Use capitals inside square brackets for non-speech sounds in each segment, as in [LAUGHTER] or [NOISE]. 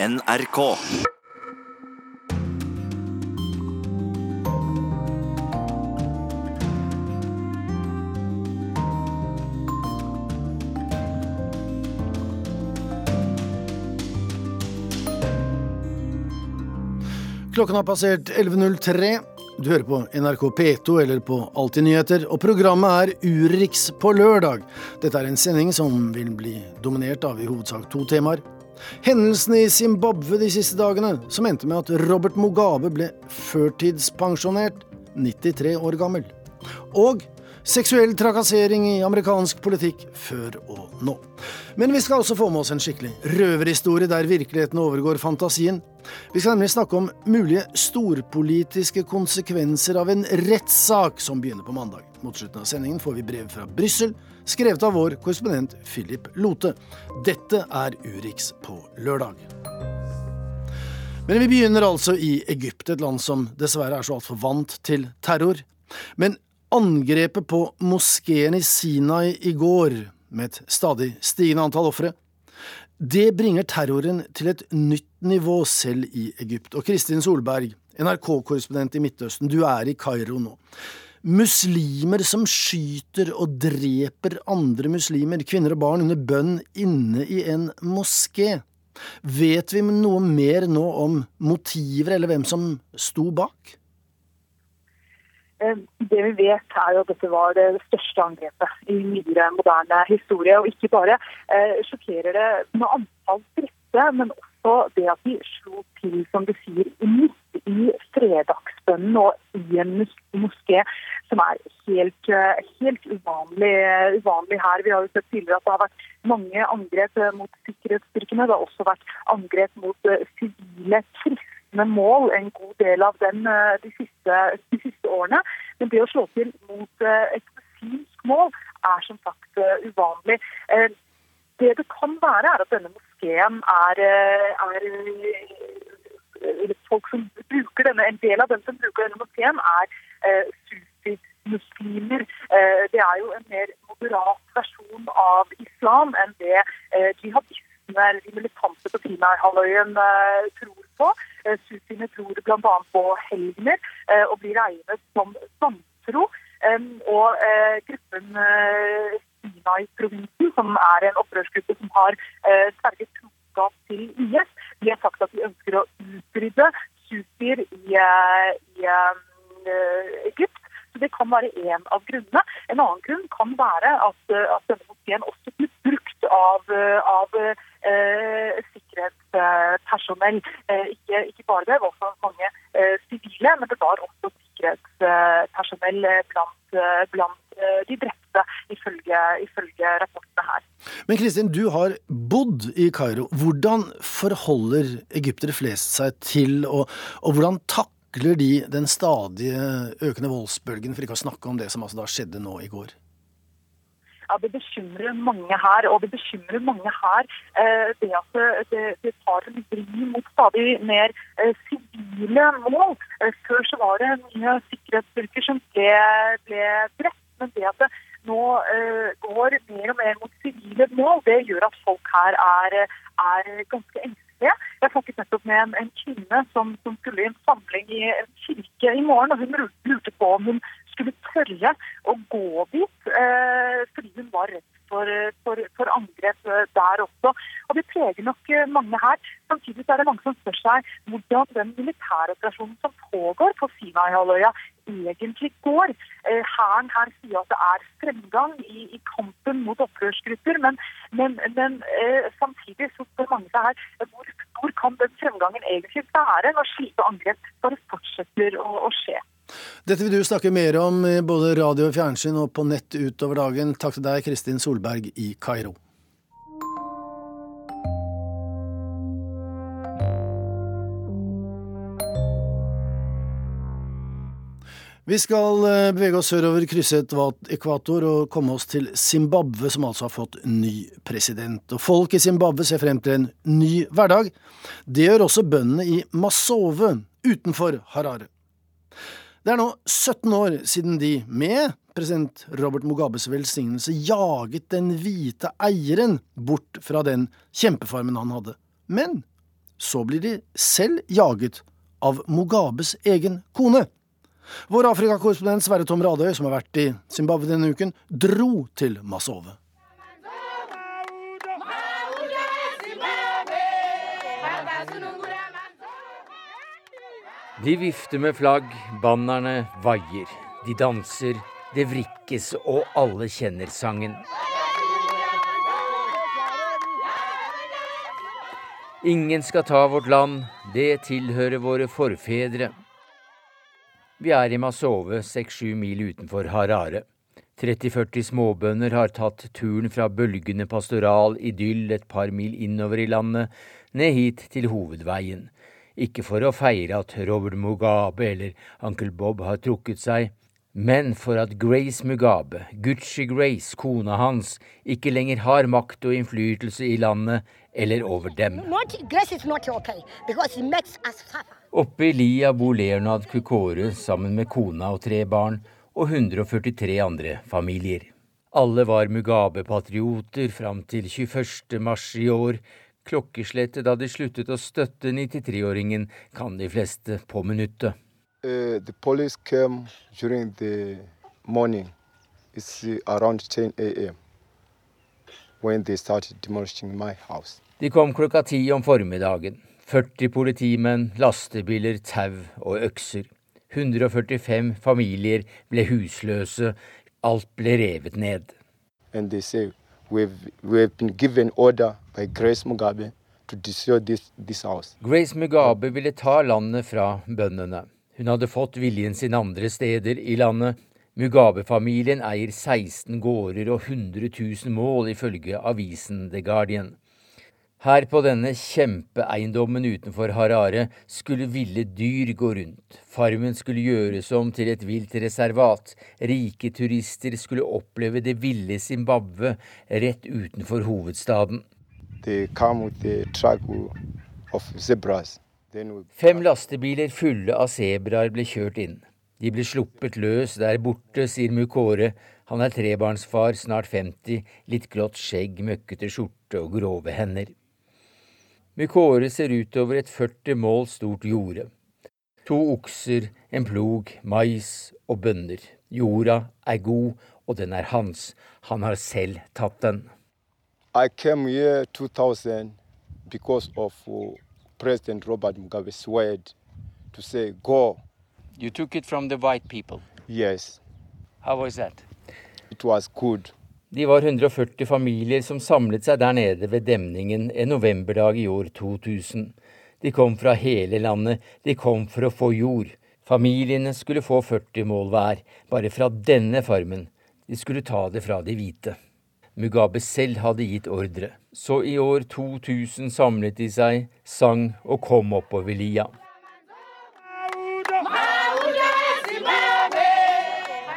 NRK. Klokken har passert 11.03. Du hører på NRK P2 eller på Alltid nyheter, og programmet er Urix på lørdag. Dette er en sending som vil bli dominert av i hovedsak to temaer. Hendelsene i Zimbabwe de siste dagene, som endte med at Robert Mugabe ble førtidspensjonert, 93 år gammel. Og Seksuell trakassering i amerikansk politikk før og nå. Men vi skal også få med oss en skikkelig røverhistorie der virkeligheten overgår fantasien. Vi skal nemlig snakke om mulige storpolitiske konsekvenser av en rettssak som begynner på mandag. Mot slutten av sendingen får vi brev fra Brussel, skrevet av vår korrespondent Philip Lote. Dette er Urix på lørdag. Men vi begynner altså i Egypt, et land som dessverre er så altfor vant til terror. Men Angrepet på moskeen i Sinai i går, med et stadig stigende antall ofre, det bringer terroren til et nytt nivå selv i Egypt. Og Kristin Solberg, NRK-korrespondent i Midtøsten, du er i Kairo nå. Muslimer som skyter og dreper andre muslimer, kvinner og barn, under bønn inne i en moské. Vet vi noe mer nå om motiver, eller hvem som sto bak? Eh, det vi vet er jo at dette var det største angrepet i nyere moderne historie. Og ikke bare eh, sjokkerer det med antall drepte, men også det at de slo til, som du sier, midt i fredagsbønnen og i en moské, som er helt, eh, helt uvanlig, uvanlig, her. Vi har jo sett tidligere at det har vært mange angrep mot sikkerhetsstyrkene. Det har også vært angrep mot sivile kristne mål en god del av den eh, de siste, de siste årene. Men det å slå til mot eh, et muslimsk mål er som sagt eh, uvanlig. Det det kan være, er at denne moskeen er, er folk som bruker denne, En del av dem som bruker denne moskeen, er sufi-muslimer. Det er jo en mer moderat versjon av islam enn det jihadistene eller de militante på Sinai-halvøyen tror på. Eh, Sufiene tror bl.a. på helgener eh, og blir regnet som vantro. Og eh, gruppen Sinai-provinsen, som er en opprørsgruppe som har sterke troskap til IS, de har sagt at de ønsker å utrydde sufier i, i Egypt. Så Det kan være én av grunnene. En annen grunn kan være at, at denne moskeen også blir brukt av, av sikkerhetspersonell. Eh, ikke, ikke, bare det, det var også mange eh, sivile, men det var også sikkerhetspersonell blant, blant de drepte, ifølge, ifølge rapportene her. Men Kristin, du har bodd i Kairo. Hvordan forholder egyptere flest seg til, og, og hvordan takler de den stadige økende voldsbølgen, for ikke å snakke om det som altså da skjedde nå i går? Ja, det bekymrer mange her. Og det bekymrer mange her eh, det at det, det tar en vri mot stadig mer eh, sivile mål. Eh, før så var det mye sikkerhetsstyrker som ble, ble drept. Men det at det nå går mer og mer mot sivile mål, det gjør at folk her er, er ganske engstelige. Jeg snakket nettopp med en, en kvinne som, som, skulle i en samling i en kirke i morgen. og Hun lurte på om hun skulle tørre å gå dit, eh, fordi hun var redd for, for, for, angrep eh, der også. Og Det preger nok eh, mange her. Samtidig er det mange som spør seg hvordan den militæroperasjonen som pågår på Sinai-halvøya, egentlig går. Hæren her sier at det er fremgang i, i kampen mot opprørsgrupper, men, men, men eh, samtidig så spør mange seg her hvor, hvor kan den fremgangen egentlig være når slike angrep bare fortsetter å, å skje. Dette vil du snakke mer om i både radio og fjernsyn og på nett utover dagen. Takk til deg, Kristin Solberg i Kairo. Vi skal eh, bevege oss sørover, krysse et ekvator og komme oss til Zimbabwe, som altså har fått ny president. Og folk i Zimbabwe ser frem til en ny hverdag. Det gjør også bøndene i Masove utenfor Harare. Det er nå 17 år siden de, med president Robert Mugabes velsignelse, jaget den hvite eieren bort fra den kjempefarmen han hadde. Men så blir de selv jaget av Mugabes egen kone. Vår Afrikakorrespondent Sverre Tom Radøy, som har vært i Zimbabwe denne uken, dro til Masove. De vifter med flagg, bannerne vaier. De danser, det vrikkes, og alle kjenner sangen. Ingen skal ta vårt land, det tilhører våre forfedre. Vi er i Masove, seks-sju mil utenfor Harare. 30-40 småbønder har tatt turen fra bølgende pastoral idyll et par mil innover i landet, ned hit til hovedveien. Ikke for å feire at Robert Mugabe eller onkel Bob har trukket seg, men for at Grace Mugabe, Gucci Grace, kona hans, ikke lenger har makt og innflytelse i landet eller over dem. Oppe i lia bor Leonard Kukore sammen med kona og tre barn og 143 andre familier. Alle var Mugabe-patrioter fram til 21. mars i år, klokkeslettet da de sluttet å støtte 93-åringen, kan de fleste på minuttet. Uh, the police came during the morning. It's around 10 a.m. when they started demolishing my house. De kom klokka ti om formiddagen. 40 politimenn, lastebiler, tau og økser. 145 familier ble husløse. Alt ble revet ned. And they say, we've, we've been given order by Grace Mugabe to destroy this, this house. Grace Mugabe ville ta landet fra bøndene. Hun hadde fått viljen sin andre steder i landet. Mugabe-familien eier 16 gårder og 100 000 mål, ifølge avisen The Guardian. Her på denne kjempeeiendommen utenfor Harare skulle ville dyr gå rundt. Farmen skulle gjøres om til et vilt reservat. Rike turister skulle oppleve det ville Zimbabwe rett utenfor hovedstaden. Fem lastebiler fulle av sebraer ble kjørt inn. De ble sluppet løs der borte, sier Mukore. Han er trebarnsfar, snart 50, litt grått skjegg, møkkete skjorte og grove hender. Mykåre ser utover et 40 mål stort jorde. To okser, en plog, mais og bønner. Jorda er god, og den er hans. Han har selv tatt den. I came here 2000 because of uh, President Robert Mugabe's word to say go. You took it from the white people? Yes. How was that? It was good. De var 140 familier som samlet seg der nede ved demningen en novemberdag i år 2000. De kom fra hele landet, de kom for å få jord. Familiene skulle få 40 mål hver, bare fra denne farmen. De skulle ta det fra de hvite. Mugabe selv hadde gitt ordre. Så i år 2000 samlet de seg, sang og kom oppover lia.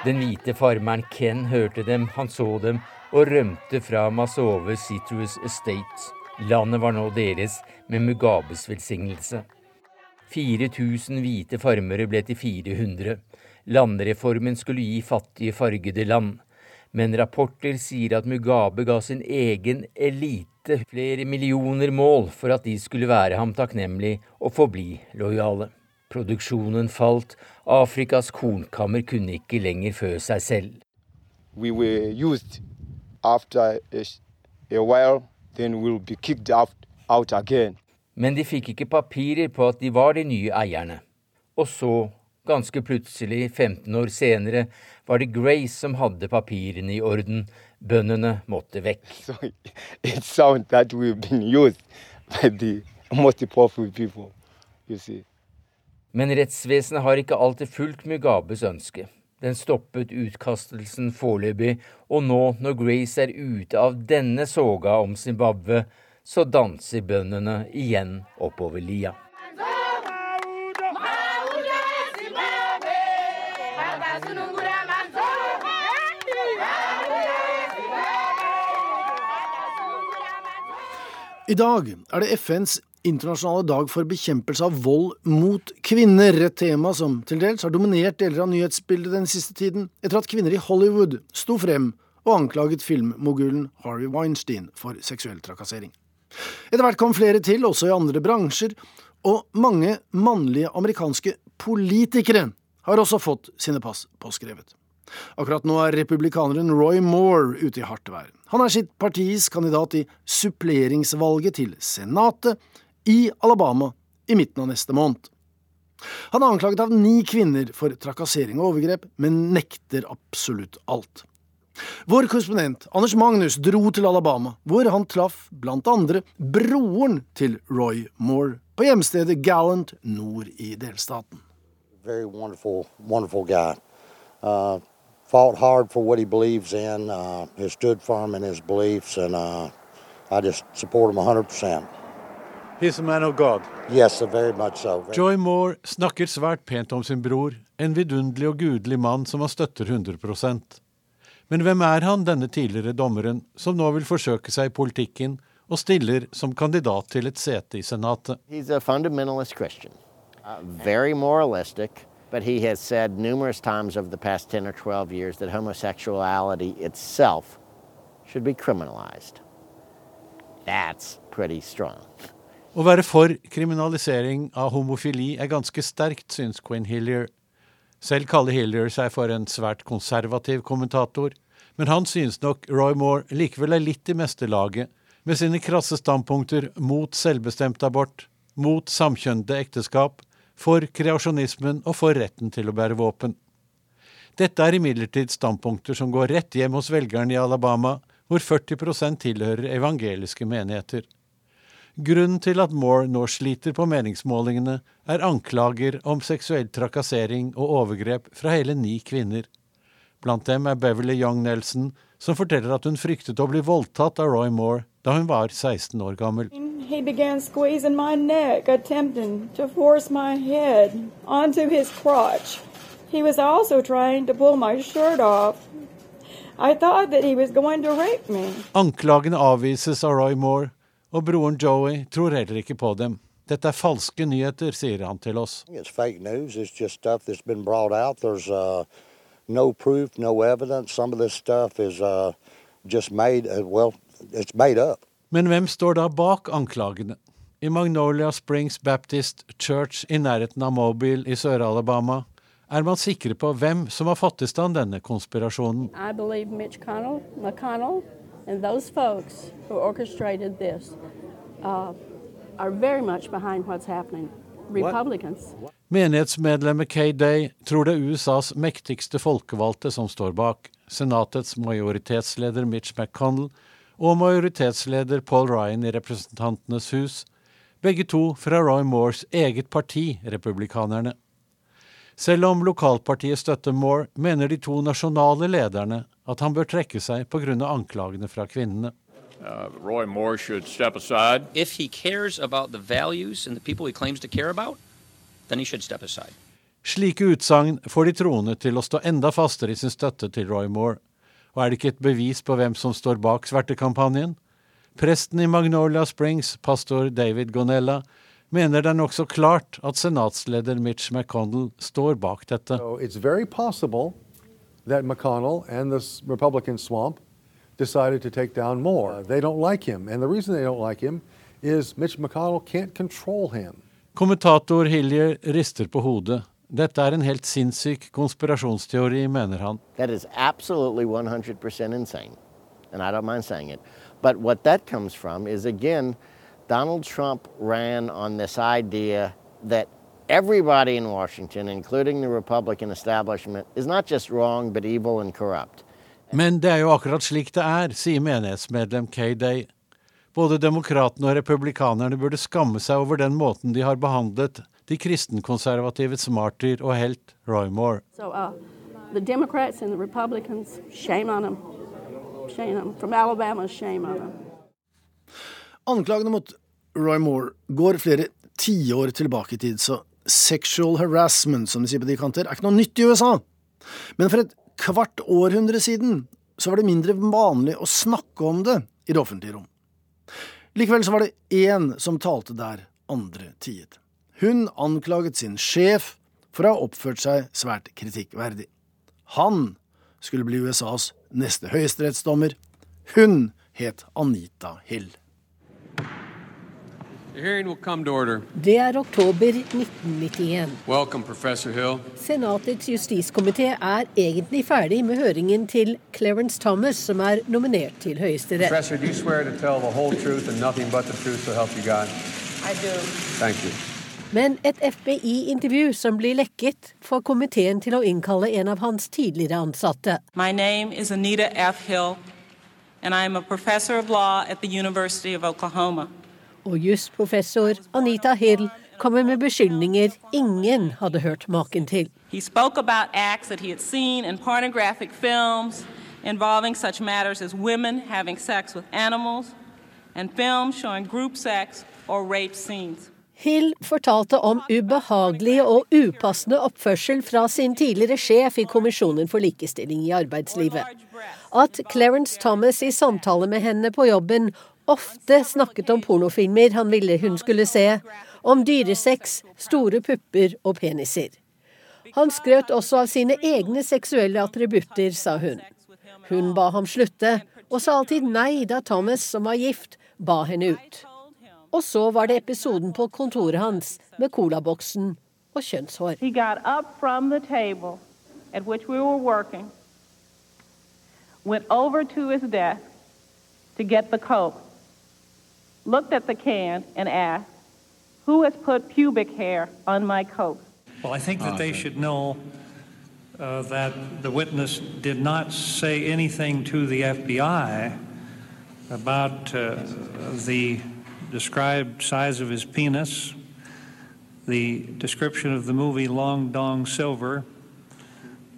Den hvite farmeren Ken hørte dem, han så dem og rømte fra Masove Citrus Estate. Landet var nå deres, med Mugabes velsignelse. 4000 hvite farmere ble til 400. Landreformen skulle gi fattige fargede land. Men rapporter sier at Mugabe ga sin egen elite flere millioner mål for at de skulle være ham takknemlig og forbli lojale. Produksjonen falt, Afrikas kornkammer kunne ikke lenger fø seg selv. We a, while, then we'll be kicked out, out again. Men de fikk ikke papirer på at de var de nye eierne. Og så, ganske plutselig, 15 år senere, var det Grace som hadde papirene i orden. Bøndene måtte vekk. [LAUGHS] So it sounds Men rettsvesenet har ikke alltid fulgt Mugabes ønske. Den stoppet utkastelsen foreløpig, og nå når Grace er ute av denne soga om Zimbabwe, så danser bøndene igjen oppover lia. I dag er det FNs internasjonale dag for bekjempelse av vold mot kvinner, et tema som til dels har dominert deler av nyhetsbildet den siste tiden, etter at kvinner i Hollywood sto frem og anklaget filmmogulen Harvey Weinstein for seksuell trakassering. Etter hvert kom flere til, også i andre bransjer, og mange mannlige amerikanske politikere har også fått sine pass påskrevet. Akkurat nå er republikaneren Roy Moore ute i hardt vær. Han er sitt partis kandidat i suppleringsvalget til Senatet i Alabama i midten av neste måned. Han er anklaget av ni kvinner for trakassering og overgrep, men nekter absolutt alt. Vår korrespondent Anders Magnus dro til Alabama, hvor han traff blant andre broren til Roy Moore på hjemstedet Gallant nord i delstaten. Very wonderful, wonderful guy. Uh, fought hard for what he believes in, uh, has stood firm in his beliefs, and uh, I just support him 100%. He's a man of God. Yes, very much so. Joy Moore snakker svært pent om sin bror, en vidunderlig og gudelig mann som han støtter 100 Men hvem er han, denne tidligere dommeren, som nå vil forsøke seg i politikken og stiller som kandidat til et sete i Senatet? He's a fundamentalist Christian, uh, very moralistic, but he has said numerous times over the past 10 or 12 years that homosexuality itself should be criminalized. That's pretty strong. Å være for kriminalisering av homofili er ganske sterkt, syns Quinn Hillier. Selv kaller Hillier seg for en svært konservativ kommentator, men han synes nok Roy Moore likevel er litt i mesterlaget, med sine krasse standpunkter mot selvbestemt abort, mot samkjønnede ekteskap, for kreasjonismen og for retten til å bære våpen. Dette er imidlertid standpunkter som går rett hjem hos velgerne i Alabama, hvor 40% tilhører evangeliske menigheter. Grunnen til at Moore nå sliter på meningsmålingene, er anklager om seksuell trakassering og overgrep fra hele ni kvinner. Blant dem er Beverly Young Nelson, som forteller at hun fryktet å bli voldtatt av Roy Moore da hun var 16 år gammel. He began squeezing my neck, attempting to force my head onto his crotch. He was also trying to pull my shirt off. I thought that he was going to rape me. Anklagene avvises av Roy Moore, og broren Joey tror heller ikke på dem. Dette er falske nyheter, sier han til oss. It's fake news. It's just stuff that's been brought out. There's uh, no proof, no evidence. Some of this stuff is uh, just made, uh, well, it's made up. Men hvem står da bak anklagene? I Magnolia Springs Baptist Church i nærheten av Mobile i Sør-Alabama er man sikre på hvem som har fått i stand denne konspirasjonen. I believe Mitch McConnell And those folks who orchestrated this uh, are very much behind what's happening. Republicans. Menighetsmedlemmet Kay Day tror det er USAs mektigste folkevalgte som står bak. Senatets majoritetsleder Mitch McConnell og majoritetsleder Paul Ryan i Representantenes hus, begge to fra Roy Moores eget parti, Republikanerne. Selv om lokalpartiet støtter Moore, mener de to nasjonale lederne at han bør trekke seg pga. anklagene fra kvinnene. Uh, Roy Moore should step aside. If he cares about the values and the people he claims to care about, then he should step aside. Slike utsagn får de troende til å stå enda fastere i sin støtte til Roy Moore. Og er det ikke et bevis på hvem som står bak svertekampanjen? Presten i Magnolia Springs, pastor David Gonella, mener det er nokså klart at senatsleder Mitch McConnell står bak dette. So that McConnell and the Republican swamp decided to take down more. They don't like him, and the reason they don't like him is Mitch McConnell can't control him. Kommentator Hillier rister på hodet. Dette er en helt sinnssyk konspirasjonsteori, mener han. That is absolutely 100% insane, and I don't mind saying it. But what that comes from is, again, Donald Trump ran on this idea that everybody in Washington, including the Republican establishment, is not just wrong, but evil and corrupt. Men det er jo akkurat slik det er, sier menighetsmedlem Kay Day. Både demokratene og republikanerne burde skamme seg over den måten de har behandlet de kristenkonservativets martyr og helt Roy Moore. So, uh, the Democrats and the Republicans, shame on them. Shame on them. From Alabama, shame on them. Anklagene mot Roy Moore går flere tiår tilbake i tid, så sexual harassment, som de sier på de kanter, er ikke noe nytt i USA. Men for et kvart århundre siden så var det mindre vanlig å snakke om det i det offentlige rom. Likevel så var det én som talte der andre tiet. Hun anklaget sin sjef for å ha oppført seg svært kritikkverdig. Han skulle bli USAs neste høyesterettsdommer. Hun het Anita Hill. Det er oktober 1991. Welcome, professor Hill. Senatets justiskomité er egentlig ferdig med høringen til Clarence Thomas, som er nominert til Høyesterett. Professor, do you swear to tell the whole truth and nothing but the truth, so help you God? I do. Thank you. Men et FBI-intervju som blir lekket, får komiteen til å innkalle en av hans tidligere ansatte. My name is Anita F. Hill, and I am a professor of law at the University of Oklahoma. Og jusprofessor Anita Hill kommer med beskyldninger ingen hadde hørt maken til. He spoke about acts that he had seen in pornographic films involving such matters as women having sex with animals and films showing group sex or rape scenes. Hill fortalte om ubehagelig og upassende oppførsel fra sin tidligere sjef i Kommisjonen for likestilling i arbeidslivet. At Clarence Thomas i samtale med henne på jobben ofte snakket om pornofilmer han ville hun skulle se, om dyresex, store pupper og peniser. Han skrøt også av sine egne seksuelle attributter, sa hun. Hun ba ham slutte, og sa alltid nei da Thomas, som var gift, ba henne ut. Og så var det episoden på kontoret hans med colaboksen og kjønnshår. We working, went over to his desk to get the coke, looked at the can and asked, Who has put pubic hair on my coat? Well, I think that they should know uh, that the witness did not say anything to the FBI about uh, the described size of his penis, the description of the movie Long Dong Silver,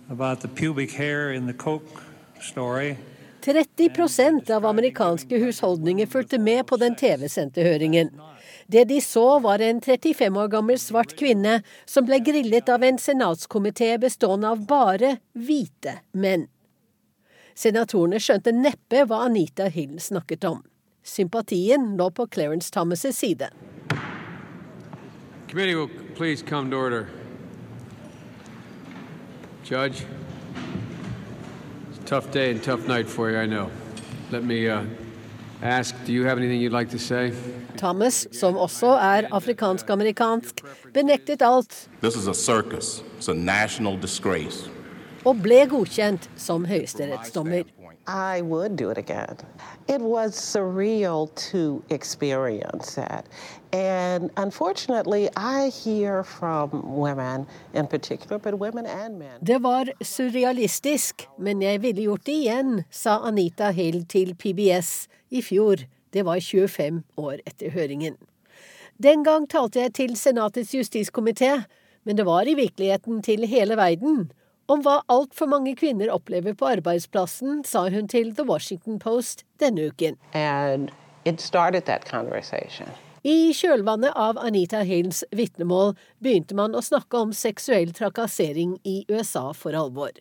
about the pubic hair in the Coke story. 30% av amerikanske husholdninger fulgte med på den TV-sendte høringen. Det de så, var en 35 år gammel svart kvinne som ble grillet av en senatskomité bestående av bare hvite menn. Senatorene skjønte neppe hva Anita Hill snakket om. Sympatien lå på Clarence Thomas' side. Committee will please come to order. Judge, tough day and tough night for you, I know. Let me uh, ask, do you have anything you'd like to say? Thomas, som også er afrikansk-amerikansk, benektet alt This is a circus. It's a national disgrace. og ble godkjent som høyesterettsdommer. I would do it again. It was surreal to experience that. And unfortunately, I hear from women in particular, but women and men. Det var surrealistisk, men jeg ville gjort det igjen, sa Anita Hill til PBS i fjor. Det var 25 år etter høringen. Den gang talte jeg til Senatets justiskomité, men det var i virkeligheten til hele verden. Om hva altfor mange kvinner opplever på arbeidsplassen, sa hun til The Washington Post denne uken. I kjølvannet av Anita Hales vitnemål begynte man å snakke om seksuell trakassering i USA for alvor.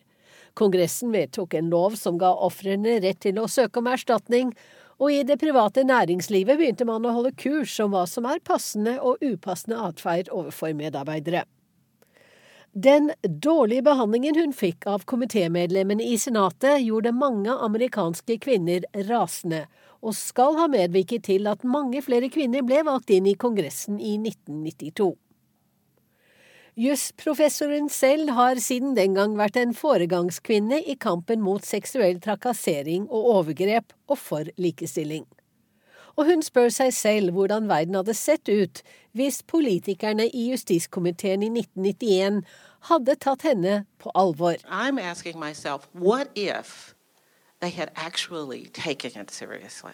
Kongressen vedtok en lov som ga ofrene rett til å søke om erstatning, og i det private næringslivet begynte man å holde kurs om hva som er passende og upassende atferd overfor medarbeidere. Den dårlige behandlingen hun fikk av komitémedlemmene i Senatet, gjorde mange amerikanske kvinner rasende, og skal ha medvirket til at mange flere kvinner ble valgt inn i Kongressen i 1992. Jusprofessoren selv har siden den gang vært en foregangskvinne i kampen mot seksuell trakassering og overgrep og for likestilling. Og hun spør seg selv hvordan verden hadde sett ut hvis politikerne i justiskomiteen i 1991 hadde tatt henne på alvor. Myself, they had actually taken it seriously?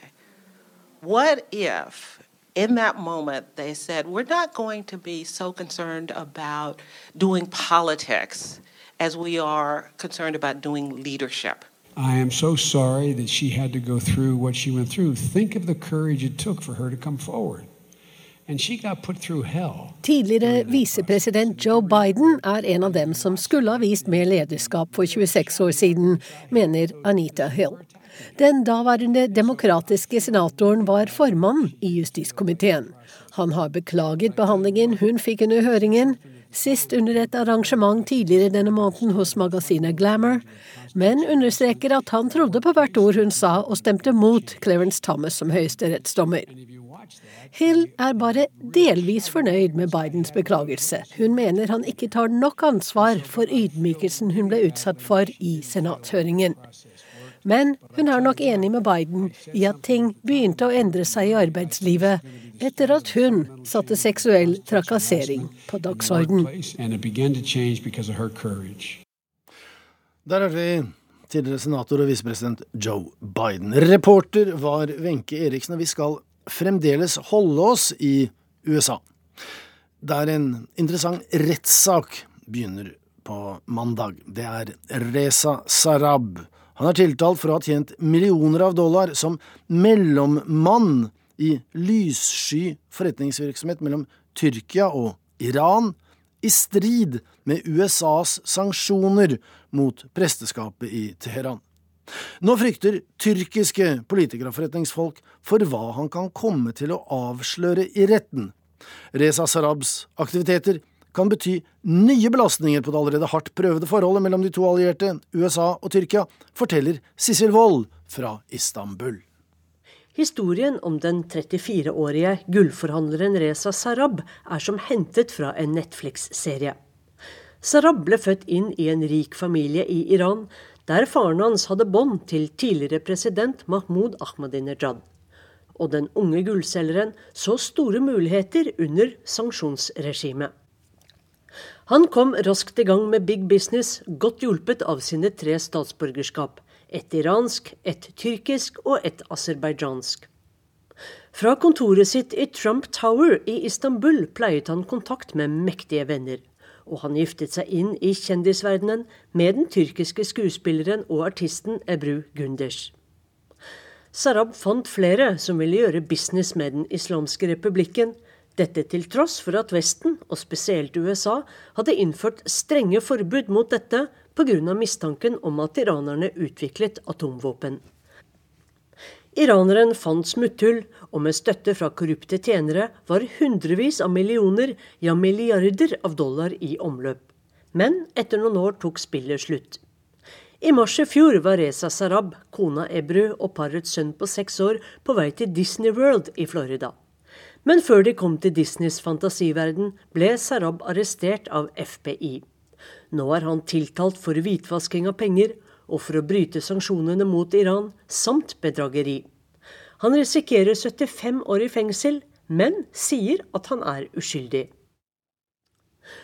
What if in that moment they said, we're not going to be so concerned about doing politics as we are concerned about doing leadership? I am so sorry that she had to go through what she went through. Think of the courage it took for her to come forward. Tidligere visepresident Joe Biden er en av dem som skulle ha vist mer lederskap for 26 år siden, mener Anita Hill. Den daværende demokratiske senatoren var formann i justiskomiteen. Han har beklaget behandlingen hun fikk under høringen, sist under et arrangement tidligere denne måneden hos magasinet Glamour, men understreker at han trodde på hvert ord hun sa og stemte mot Clarence Thomas som høyesterettsdommer. Hill er bare delvis fornøyd med Bidens beklagelse. Hun mener han ikke tar nok ansvar for ydmykelsen hun ble utsatt for i senatshøringen. Men hun er nok enig med Biden i at ting begynte å endre seg i arbeidslivet etter at hun satte seksuell trakassering på dagsorden. Der hørte vi tidligere senator og visepresident Joe Biden. Reporter var Wenche Eriksen, og vi skal fremdeles holde oss i USA. Der en interessant rettssak begynner på mandag. Det er Reza Sarab han er tiltalt for å ha tjent millioner av dollar som mellommann i lyssky forretningsvirksomhet mellom Tyrkia og Iran, i strid med USAs sanksjoner mot presteskapet i Teheran. Nå frykter tyrkiske politikere og forretningsfolk for hva han kan komme til å avsløre i retten. Reza Sarabs aktiviteter kan bety nye belastninger på det allerede hardt prøvede forholdet mellom de to allierte, USA og Tyrkia, forteller Sissel Wold fra Istanbul. Historien om den 34-årige gullforhandleren Reza Sarab er som hentet fra en Netflix-serie. Sarab ble født inn i en rik familie i Iran, der faren hans hadde bånd til tidligere president Mahmoud Ahmadinejad. Og den unge gullselgeren så store muligheter under sanksjonsregimet. Han kom raskt i gang med big business, godt hjulpet av sine tre statsborgerskap. Et iransk, et tyrkisk og et aserbajdsjansk. Fra kontoret sitt i Trump Tower i Istanbul pleiet han kontakt med mektige venner. Og han giftet seg inn i kjendisverdenen med den tyrkiske skuespilleren og artisten Ebru Gunders. Sarab fant flere som ville gjøre business med Den islamske republikken, dette til tross for at Vesten, og spesielt USA, hadde innført strenge forbud mot dette pga. mistanken om at iranerne utviklet atomvåpen. Iraneren fant smutthull, og med støtte fra korrupte tjenere var hundrevis av millioner, ja milliarder av dollar i omløp. Men etter noen år tok spillet slutt. I mars i fjor var Reza Sarab, kona Ebru og parets sønn på seks år på vei til Disney World i Florida. Men før de kom til Disneys fantasiverden, ble Sarab arrestert av FBI. Nå er han tiltalt for hvitvasking av penger og for å bryte sanksjonene mot Iran, samt bedrageri. Han risikerer 75 år i fengsel, men sier at han er uskyldig.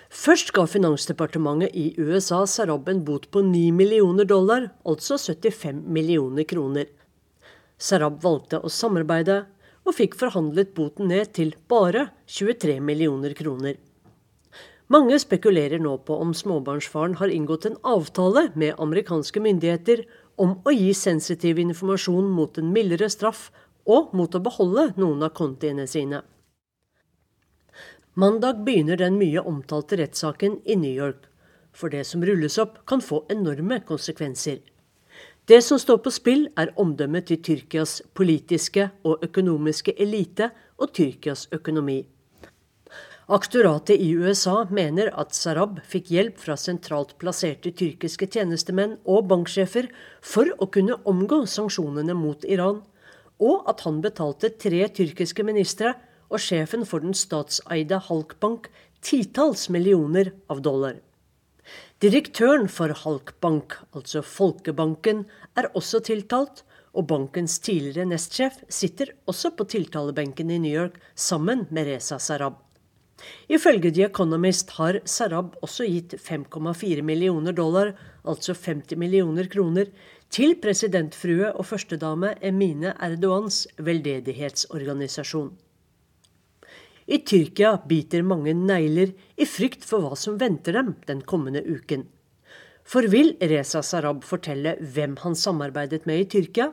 Først ga Finansdepartementet i USA Sarab en bot på 9 millioner dollar, altså 75 millioner kroner. Sarab valgte å samarbeide, og fikk forhandlet boten ned til bare 23 millioner kroner. Mange spekulerer nå på om småbarnsfaren har inngått en avtale med amerikanske myndigheter om å gi sensitiv informasjon mot en mildere straff og mot å beholde noen av kontiene sine. Mandag begynner den mye omtalte rettssaken i New York. For det som rulles opp, kan få enorme konsekvenser. Det som står på spill, er omdømmet til Tyrkias politiske og økonomiske elite og Tyrkias økonomi. Aktoratet i USA mener at Sarab fikk hjelp fra sentralt plasserte tyrkiske tjenestemenn og banksjefer for å kunne omgå sanksjonene mot Iran, og at han betalte tre tyrkiske ministre og sjefen for den statseide Halkbank titalls millioner av dollar. Direktøren for Halkbank, altså Folkebanken, er også tiltalt, og bankens tidligere nestsjef sitter også på tiltalebenken i New York sammen med Reza Sarab. Ifølge The Economist har Sarab også gitt 5,4 millioner dollar, altså 50 millioner kroner, til presidentfrue og førstedame Emine Erdogans veldedighetsorganisasjon. I Tyrkia biter mange negler i frykt for hva som venter dem den kommende uken. For vil Reza Sarab fortelle hvem han samarbeidet med i Tyrkia?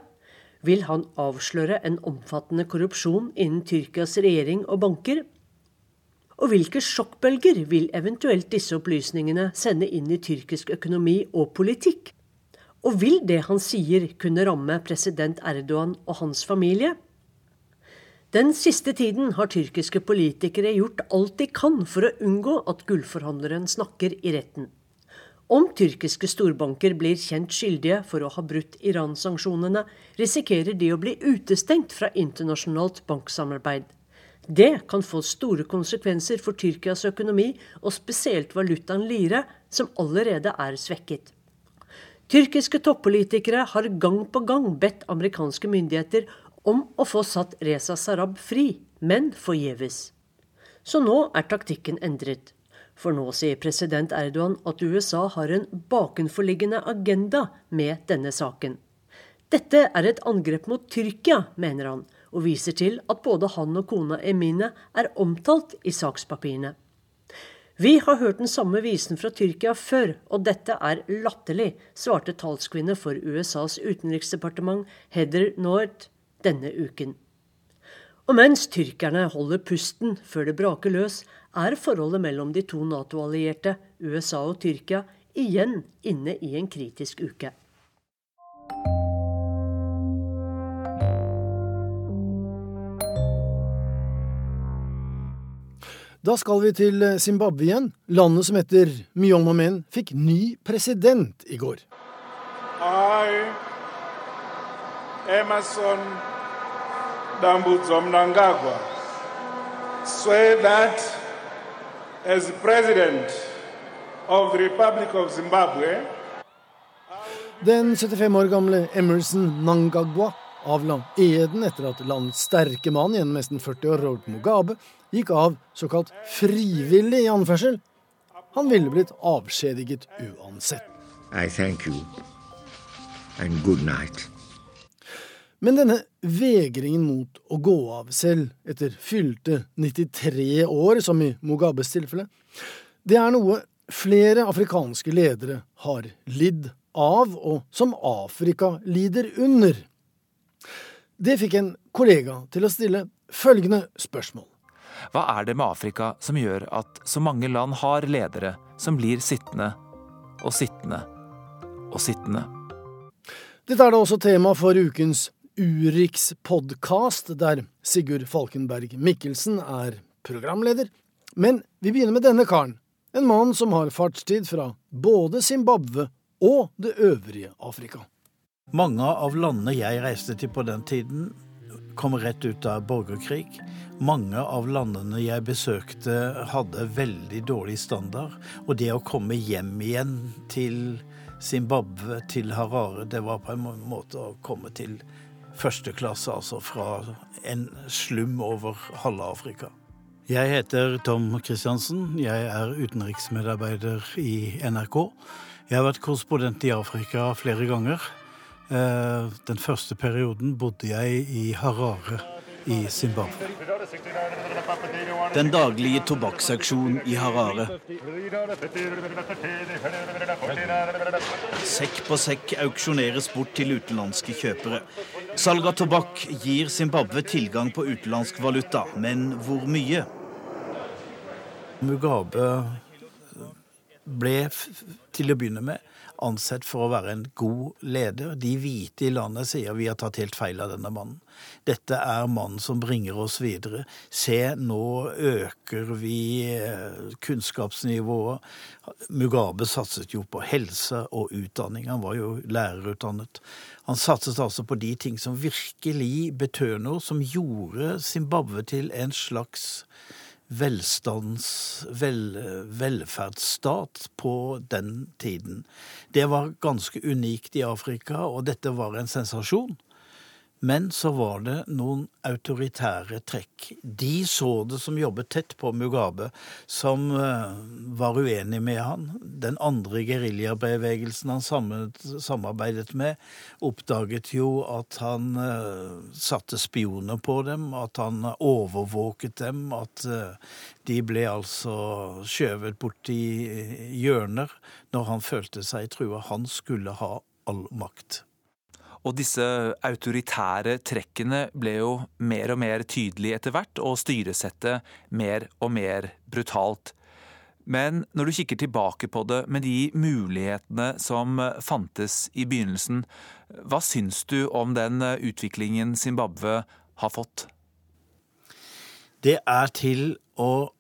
Vil han avsløre en omfattende korrupsjon innen Tyrkias regjering og banker? Og hvilke sjokkbølger vil eventuelt disse opplysningene sende inn i tyrkisk økonomi og politikk? Og vil det han sier kunne ramme president Erdogan og hans familie? Den siste tiden har tyrkiske politikere gjort alt de kan for å unngå at gullforhandleren snakker i retten. Om tyrkiske storbanker blir kjent skyldige for å ha brutt Iran-sanksjonene, risikerer de å bli utestengt fra internasjonalt banksamarbeid. Det kan få store konsekvenser for Tyrkias økonomi, og spesielt valutaen lire, som allerede er svekket. Tyrkiske toppolitikere har gang på gang bedt amerikanske myndigheter om å få satt Reza Sarab fri, men forgjeves. Så nå er taktikken endret. For nå sier president Erdogan at USA har en bakenforliggende agenda med denne saken. Dette er et angrep mot Tyrkia, mener han, og viser til at både han og kona Emine er omtalt i sakspapirene. Vi har hørt den samme visen fra Tyrkia før, og dette er latterlig, svarte talskvinne for USAs utenriksdepartement Heather North denne uken. Og mens tyrkerne holder pusten før det braker løs, er forholdet mellom de to Nato-allierte, USA og Tyrkia, igjen inne i en kritisk uke. Da skal vi til Zimbabwe igjen. Landet som etter mye om og men fikk ny president i går. I, Emerson Dambudzo Mnangagwa, swear that as president of the Republic of Zimbabwe Den 75 år gamle Emerson Nangagwa avla eden etter at landets sterke mann gjennom nesten 40 år, Robert Mugabe, gikk av såkalt frivillig i anførsel. Han ville blitt avskjediget uansett. I thank you, and good night. Men denne vegringen mot å gå av selv etter fylte 93 år, som i Mugabes tilfelle, det er noe flere afrikanske ledere har lidd av, og som Afrika lider under. Det fikk en kollega til å stille følgende spørsmål. Hva er det med Afrika som gjør at så mange land har ledere som blir sittende og sittende og sittende? Dette er da også tema for ukens Urix-podkast, der Sigurd Falkenberg Mikkelsen er programleder. Men vi begynner med denne karen. En mann som har fartstid fra både Zimbabwe og det øvrige Afrika. Mange av landene jeg reiste til på den tiden, kom rett ut av borgerkrig. Mange av landene jeg besøkte, hadde veldig dårlig standard. Og det å komme hjem igjen til Zimbabwe, til Harare, det var på en måte å komme til første klasse, altså fra en slum over halve Afrika. Jeg heter Tom Christiansen. Jeg er utenriksmedarbeider i NRK. Jeg har vært korrespondent i Afrika flere ganger. Eh, den første perioden bodde jeg i Harare i Zimbabwe. Den daglige tobakksauksjonen i Harare. Sekk på sekk auksjoneres bort til utenlandske kjøpere. Salg av tobakk gir Zimbabwe tilgang på utenlandsk valuta, men hvor mye? Mugabe ble til å begynne med ansett for å være en god leder. De hvite i landet sier vi har tatt helt feil av denne mannen. Dette er mannen som bringer oss videre. Se, nå øker vi eh, kunnskapsnivået. Mugabe satset jo på helse og utdanning. Han var jo lærerutdannet. Han satset altså på de ting som virkelig betød noe, som gjorde Zimbabwe til en slags velstands... Vel, velferdsstat på den tiden. Det var ganske unikt i Afrika, og dette var en sensasjon. Men så var det noen autoritære trekk. De så det som jobbet tett på Mugabe, som uh, var uenig med han. Den andre geriljabevegelsen han samarbeidet med, oppdaget jo at han uh, satte spioner på dem, at han overvåket dem, at uh, de ble altså skjøvet i hjørner når han følte seg trua. Han skulle ha all makt. Og disse autoritære trekkene ble jo mer og mer tydelige etter hvert, og styresettet mer og mer brutalt. Men når du kikker tilbake på det med de mulighetene som fantes i begynnelsen, hva syns du om den utviklingen Zimbabwe har fått? Det er til å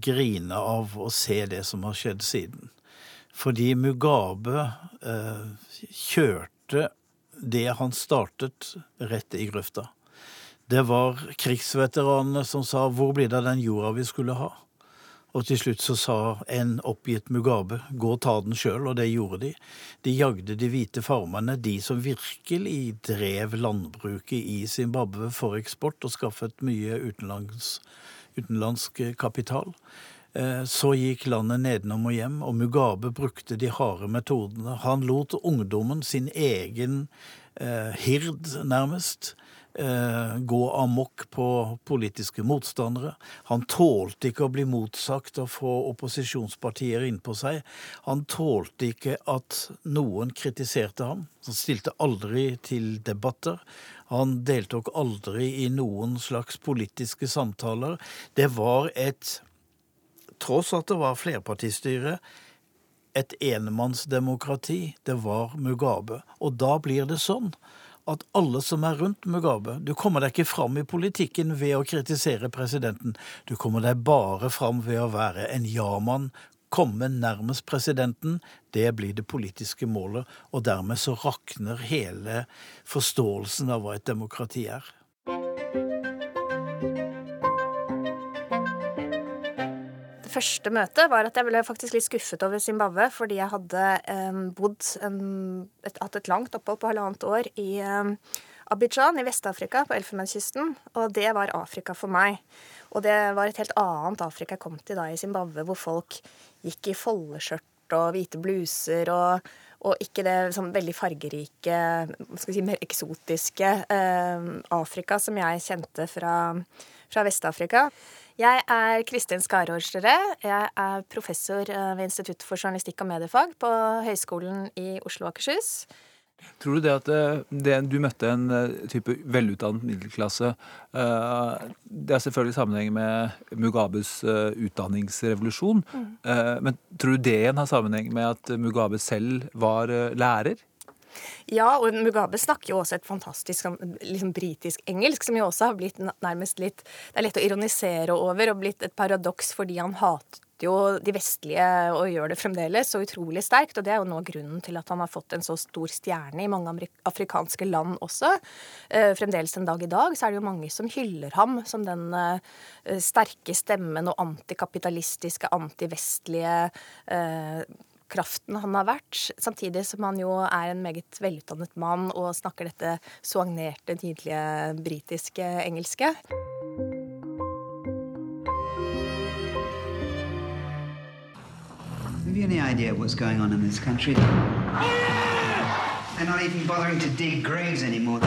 grine av å se det som har skjedd siden. Fordi Mugabe eh, kjørte det han startet, rett i grøfta. Det var krigsveteranene som sa 'hvor blir det av den jorda vi skulle ha'? Og til slutt så sa en oppgitt Mugabe 'gå og ta den sjøl', og det gjorde de. De jagde de hvite farmerne, de som virkelig drev landbruket i Zimbabwe for eksport og skaffet mye utenlands, utenlandsk kapital. Eh, så gikk landet nedenom og hjem, og Mugabe brukte de harde metodene. Han lot ungdommen, sin egen eh, hird nærmest, eh, gå amok på politiske motstandere. Han tålte ikke å bli motsagt og få opposisjonspartier innpå seg. Han tålte ikke at noen kritiserte ham. Han stilte aldri til debatter. Han deltok aldri i noen slags politiske samtaler. Det var et tross at det var flerpartistyre, et enemannsdemokrati. Det var Mugabe. Og da blir det sånn at alle som er rundt Mugabe Du kommer deg ikke fram i politikken ved å kritisere presidenten. Du kommer deg bare fram ved å være en ja-mann. Komme nærmest presidenten, det blir det politiske målet. Og dermed så rakner hele forståelsen av hva et demokrati er. Første møtet var at jeg ble faktisk litt skuffet over Zimbabwe, fordi jeg hadde um, bodd um, et, hatt et langt opphold på halvannet år i um, Abidjan i Vest-Afrika, på Elfenbenskysten. Og det var Afrika for meg. Og det var et helt annet Afrika jeg kom til da i Zimbabwe, hvor folk gikk i foldeskjørt og hvite bluser og, og ikke det sånn veldig fargerike, si, mer eksotiske eh, Afrika som jeg kjente fra, fra Vest-Afrika. Jeg er Kristin Skarårsrød. Jeg er professor eh, ved Institutt for journalistikk og mediefag på Høgskolen i Oslo og Akershus. Tror du det at eh, det, du møtte en eh, type velutdannet middelklasse Det er selvfølgelig sammenheng med Mugabes utdanningsrevolusjon. Mm. Men tror du det igjen har sammenheng med at Mugabe selv var lærer? Ja, og Mugabe snakker jo også et fantastisk liksom, britisk engelsk, som jo også har blitt nærmest litt Det er lett å ironisere over og blitt et paradoks fordi han hatet jo de vestlige og gjør det fremdeles så utrolig sterkt. Og det er jo nå grunnen til at han har fått en så stor stjerne i mange afrikanske land også. Eh, fremdeles en dag i dag så er det jo mange som hyller ham som den eh, sterke stemmen og antikapitalistiske, antivestlige eh, kraften han har vært, samtidig som han jo er en meget velutdannet mann og snakker dette soagnerte, nydelige britiske engelske. Have you any idea what's going on in this country? They're not even bothering to dig graves anymore.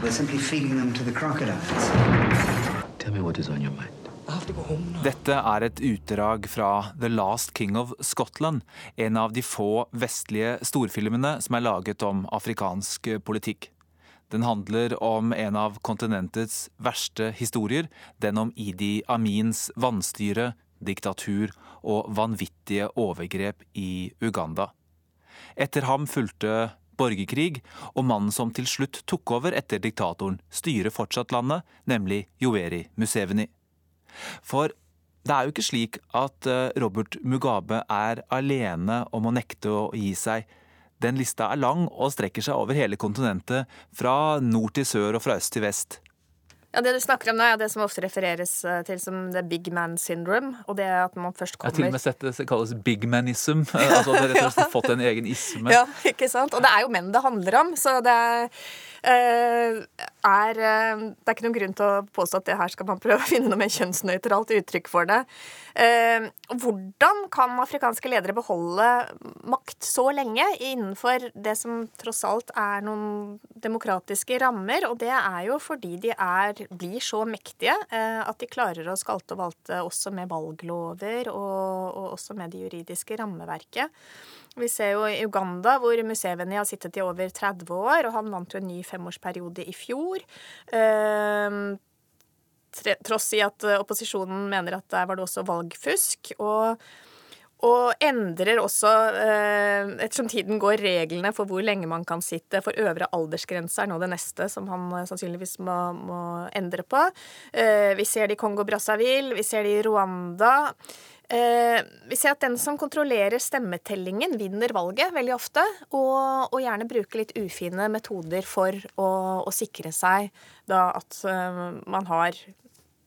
They're simply feeding them to the crocodiles. Tell me what is on your mind. Dette er et utdrag fra The Last King of Scotland, en av de få vestlige storfilmene som er laget om afrikansk politikk. Den handler om en av kontinentets verste historier, den om Idi Amins vanstyre, diktatur og vanvittige overgrep i Uganda. Etter ham fulgte borgerkrig, og mannen som til slutt tok over etter diktatoren, styrer fortsatt landet, nemlig Joeri Museveni. For det er jo ikke slik at eh, Robert Mugabe er alene om å nekte å gi seg. Den lista er lang og strekker seg over hele kontinentet, fra nord til sør og fra øst til vest. Ja, Det du snakker om nå, er det som ofte refereres eh, til som the big man syndrome. og det at man først kommer... Jeg har til og med sett det kalles big manism. [LAUGHS] altså at dere [LAUGHS] rett og slett har fått en egen isme. Ja, ikke sant? Og det er jo menn det handler om. så det er er eh, Det er ikke noen grunn til å påstå at det her skal man prøve å finne noe mer kjønnsnøytralt uttrykk for det. Eh, hvordan kan afrikanske ledere beholde makt så lenge innenfor det som tross alt er noen demokratiske rammer? Og det er jo fordi de er, blir så mektige at de klarer å skalte og valte også med valglover og, og også med det juridiske rammeverket. Vi ser jo i Uganda, hvor Museveni har sittet i over 30 år, og han vant jo en ny femårsperiode i fjor. Eh, tross i at opposisjonen mener at der var det også valgfusk. Og, og endrer også, eh, ettersom tiden går, reglene for hvor lenge man kan sitte. For øvre aldersgrense er nå det neste som han sannsynligvis må, må endre på. Eh, vi ser det i Kongo-Brazzaville, vi ser det i Rwanda. Eh, vi ser at den som kontrollerer stemmetellingen, vinner valget veldig ofte. Og, og gjerne bruker litt ufine metoder for å, å sikre seg da at uh, man har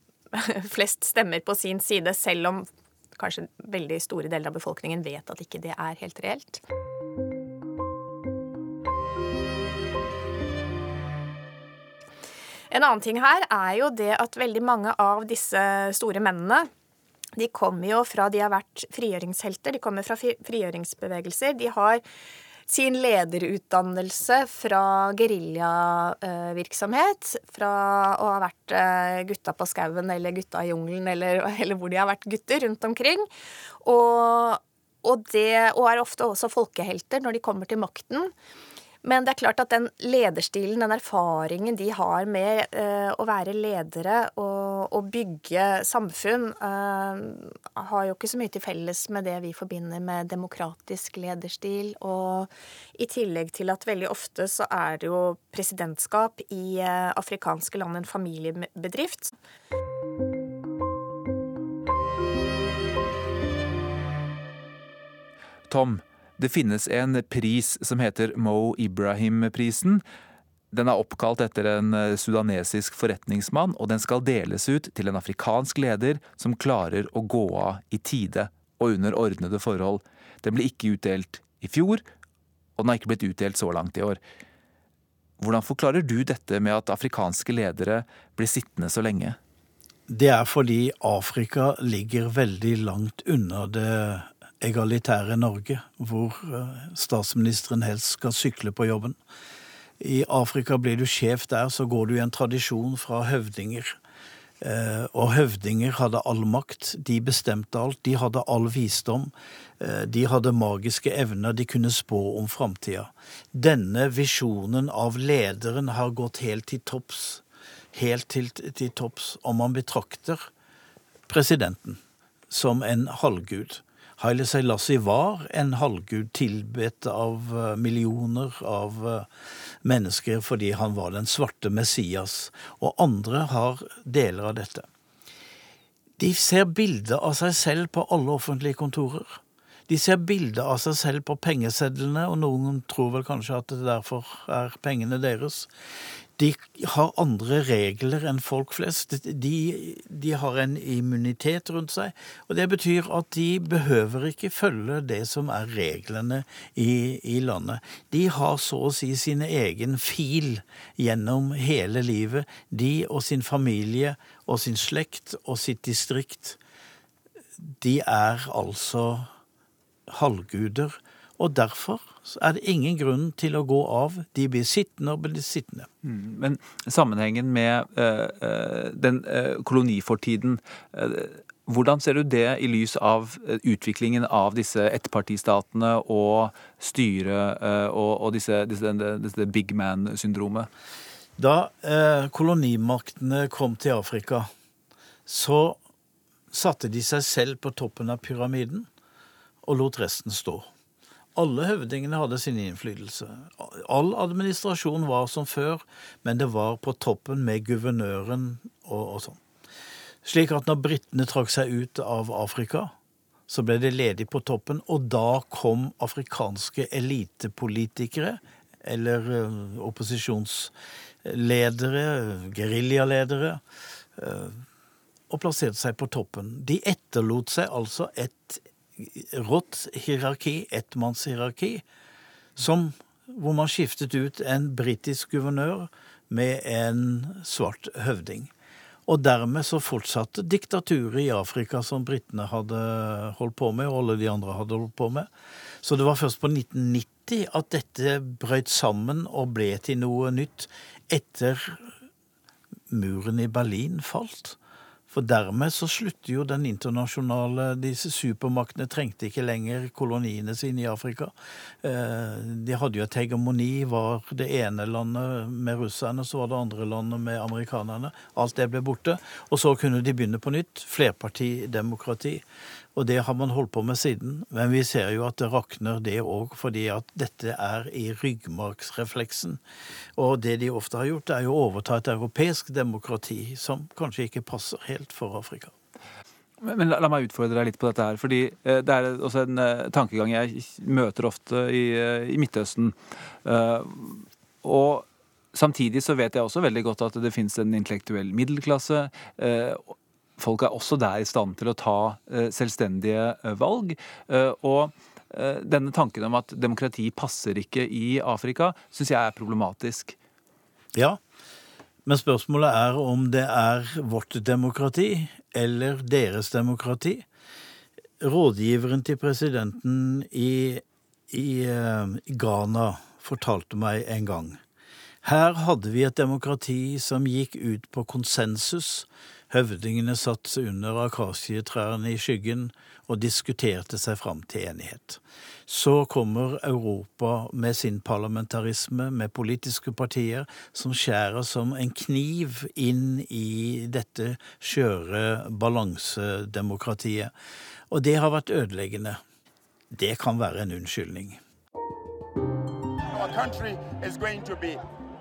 [LAUGHS] flest stemmer på sin side, selv om kanskje veldig store deler av befolkningen vet at ikke det er helt reelt. En annen ting her er jo det at veldig mange av disse store mennene de kommer jo fra De har vært frigjøringshelter, de kommer fra frigjøringsbevegelser. De har sin lederutdannelse fra geriljavirksomhet. Fra å ha vært eh, gutta på skauen eller gutta i jungelen eller, [LAUGHS] eller, hvor de har vært gutter rundt omkring. Og, og, det, og er ofte også folkehelter når de kommer til makten. Men det er klart at den lederstilen, den erfaringen de har med eh, å være ledere og, og bygge samfunn, eh, har jo ikke så mye til felles med det vi forbinder med demokratisk lederstil. Og i tillegg til at veldig ofte så er det jo presidentskap i eh, afrikanske land en familiebedrift. Tom, det finnes en pris som heter Mo Ibrahim-prisen. Den er oppkalt etter en eh, sudanesisk forretningsmann, og den skal deles ut til en afrikansk leder som klarer å gå av i tide og under ordnede forhold. Den ble ikke utdelt i fjor, og den har ikke blitt utdelt så langt i år. Hvordan forklarer du dette med at afrikanske ledere blir sittende så lenge? Det er fordi Afrika ligger veldig langt unna det egalitære Norge, hvor eh, statsministeren helst skal sykle på jobben. I Afrika blir du sjef der, så går du i en tradisjon fra høvdinger. Eh, og høvdinger hadde all makt, de bestemte alt, de hadde all visdom. Eh, de hadde magiske evner, de kunne spå om framtida. Denne visjonen av lederen har gått helt til topps. Helt til, til topps om man betrakter presidenten som en halvgud. Haile Selassie var en halvgud tilbedt av eh, millioner av eh, mennesker fordi han var den svarte Messias, og andre har deler av dette. De ser bilder av seg selv på alle offentlige kontorer. De ser bilder av seg selv på pengesedlene, og noen tror vel kanskje at det derfor er pengene deres de har andre regler enn folk flest. De, de, har en immunitet rundt seg. Og det betyr at de behøver ikke følge det som er reglene i, i landet. De har så å si sin egen fil gjennom hele livet. De og sin familie og sin slekt og sitt distrikt. De er altså halvguder. Og derfor er det ingen grunn til å gå av. De blir sittende og blir sittende. Mm, men sammenhengen med uh, den uh, kolonifortiden uh, hvordan ser du det i lys av utviklingen av disse ettpartistatene og styret og, og disse, disse, disse, big man-syndromet? Da eh, kolonimaktene kom til Afrika, så satte de seg selv på toppen av pyramiden og lot resten stå. Alle høvdingene hadde sin innflytelse. All administrasjon var som før, men det var på toppen med guvernøren og, og sånn. Slik at når britene trakk seg ut av Afrika, så ble det ledig på toppen, og da kom afrikanske elitepolitikere, eller uh, opposisjonsledere, geriljaledere, uh, og plasserte seg på toppen. De etterlot seg altså et rått hierarki, ettmannshierarki, som hvor man skiftet ut en britisk guvernør med en svart høvding. Og dermed så fortsatte diktaturet i Afrika som britene hadde holdt på med, og alle de andre hadde holdt på med. Så det var først på 1990 at dette brøt sammen og ble til noe nytt, etter muren i Berlin falt. For dermed så slutter jo den internasjonale Disse supermaktene trengte ikke lenger koloniene sine i Afrika. Eh, de hadde jo et hegemoni. Var det ene landet med russerne, så var det andre landet med amerikanerne. Alt det ble borte. Og så kunne de begynne på nytt. Flerpartidemokrati. Og det har man holdt på med siden. Men vi ser jo at det rakner, det òg, fordi at dette er i ryggmargsrefleksen. Og det de ofte har gjort, er jo å overta et europeisk demokrati som kanskje ikke passer helt for Afrika. Men la, la, meg utfordre deg litt på dette her. fordi eh, Det er også en eh, tankegang jeg møter ofte i, eh, i Midtøsten. Eh, og samtidig så vet jeg også veldig godt at det finnes en intellektuell middelklasse. Eh, folk er også der i stand til å ta eh, selvstendige valg. og denne tanken om at demokrati passer ikke i Afrika, syns jeg er problematisk. Ja, men spørsmålet er om det er vårt demokrati eller deres demokrati. Rådgiveren til presidenten i, i Ghana fortalte meg en gang. Her hadde vi et demokrati som gikk ut på konsensus. Høvdingene satt under akasietrærne i skyggen og diskuterte seg fram til enighet. Så kommer Europa med sin parlamentarisme, med politiske partier som skjærer som en kniv inn i dette skjøre balansedemokratiet. Og det har vært ødeleggende. Det kan være en unnskyldning. Our country is going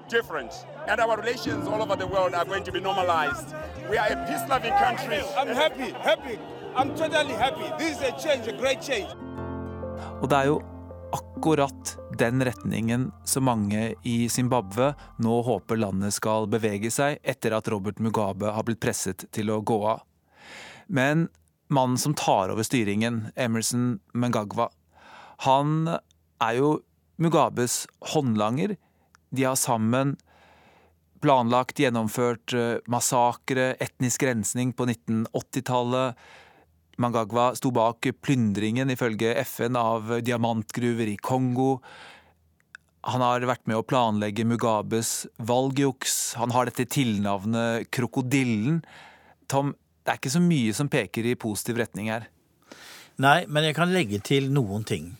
different. And our relations all over the world are going to be normalized. We are a peace-loving country. I'm happy, happy. I'm totally happy. This is a change, a great change. Og det er jo akkurat den retningen som mange i Zimbabwe nå håper landet skal bevege seg etter at Robert Mugabe har blitt presset til å gå av. Men mannen som tar over styringen, Emerson Mengagwa, han er jo Mugabes håndlanger. De har sammen planlagt, gjennomført eh, massakre, etnisk rensning på 1980-tallet Mangagwa sto bak plyndringen, ifølge FN, av diamantgruver i Kongo. Han har vært med å planlegge Mugabes valgjuks. Han har dette tilnavnet Krokodillen. Tom, det er ikke så mye som peker i positiv retning her. Nei, men jeg kan legge til noen ting.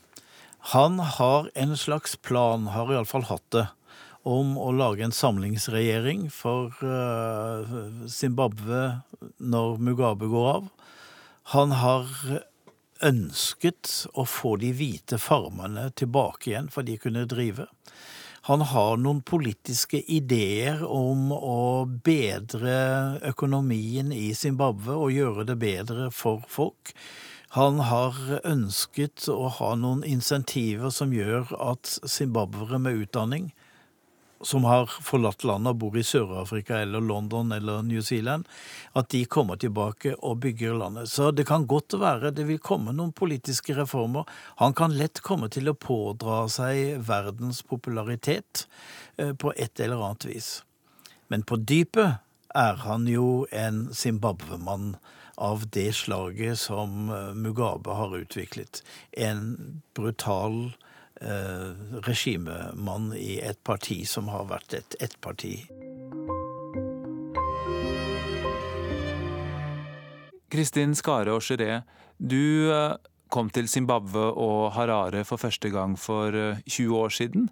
Han har en slags plan, har iallfall hatt det, om å lage en samlingsregjering for eh, Zimbabwe når Mugabe går av. Han har ønsket å få de hvite farmene tilbake igjen, for de kunne drive. Han har noen politiske ideer om å bedre økonomien i Zimbabwe og gjøre det bedre for folk. Han har ønsket å ha noen insentiver som gjør at zimbabwere med utdanning som har forlatt landet og bor i Sør-Afrika eller London eller New Zealand, at de kommer tilbake og bygger landet. Så det kan godt være det vil komme noen politiske reformer. Han kan lett komme til å pådra seg verdens popularitet eh, på et eller annet vis. Men på dypet er han jo en Zimbabwe-mann av det slaget som eh, Mugabe har utviklet. En brutal eh, regimemann i et parti som har vært et ettparti. Kristin Skare og Geré, du eh, kom til Zimbabwe og Harare for første gang for 20 eh, år siden.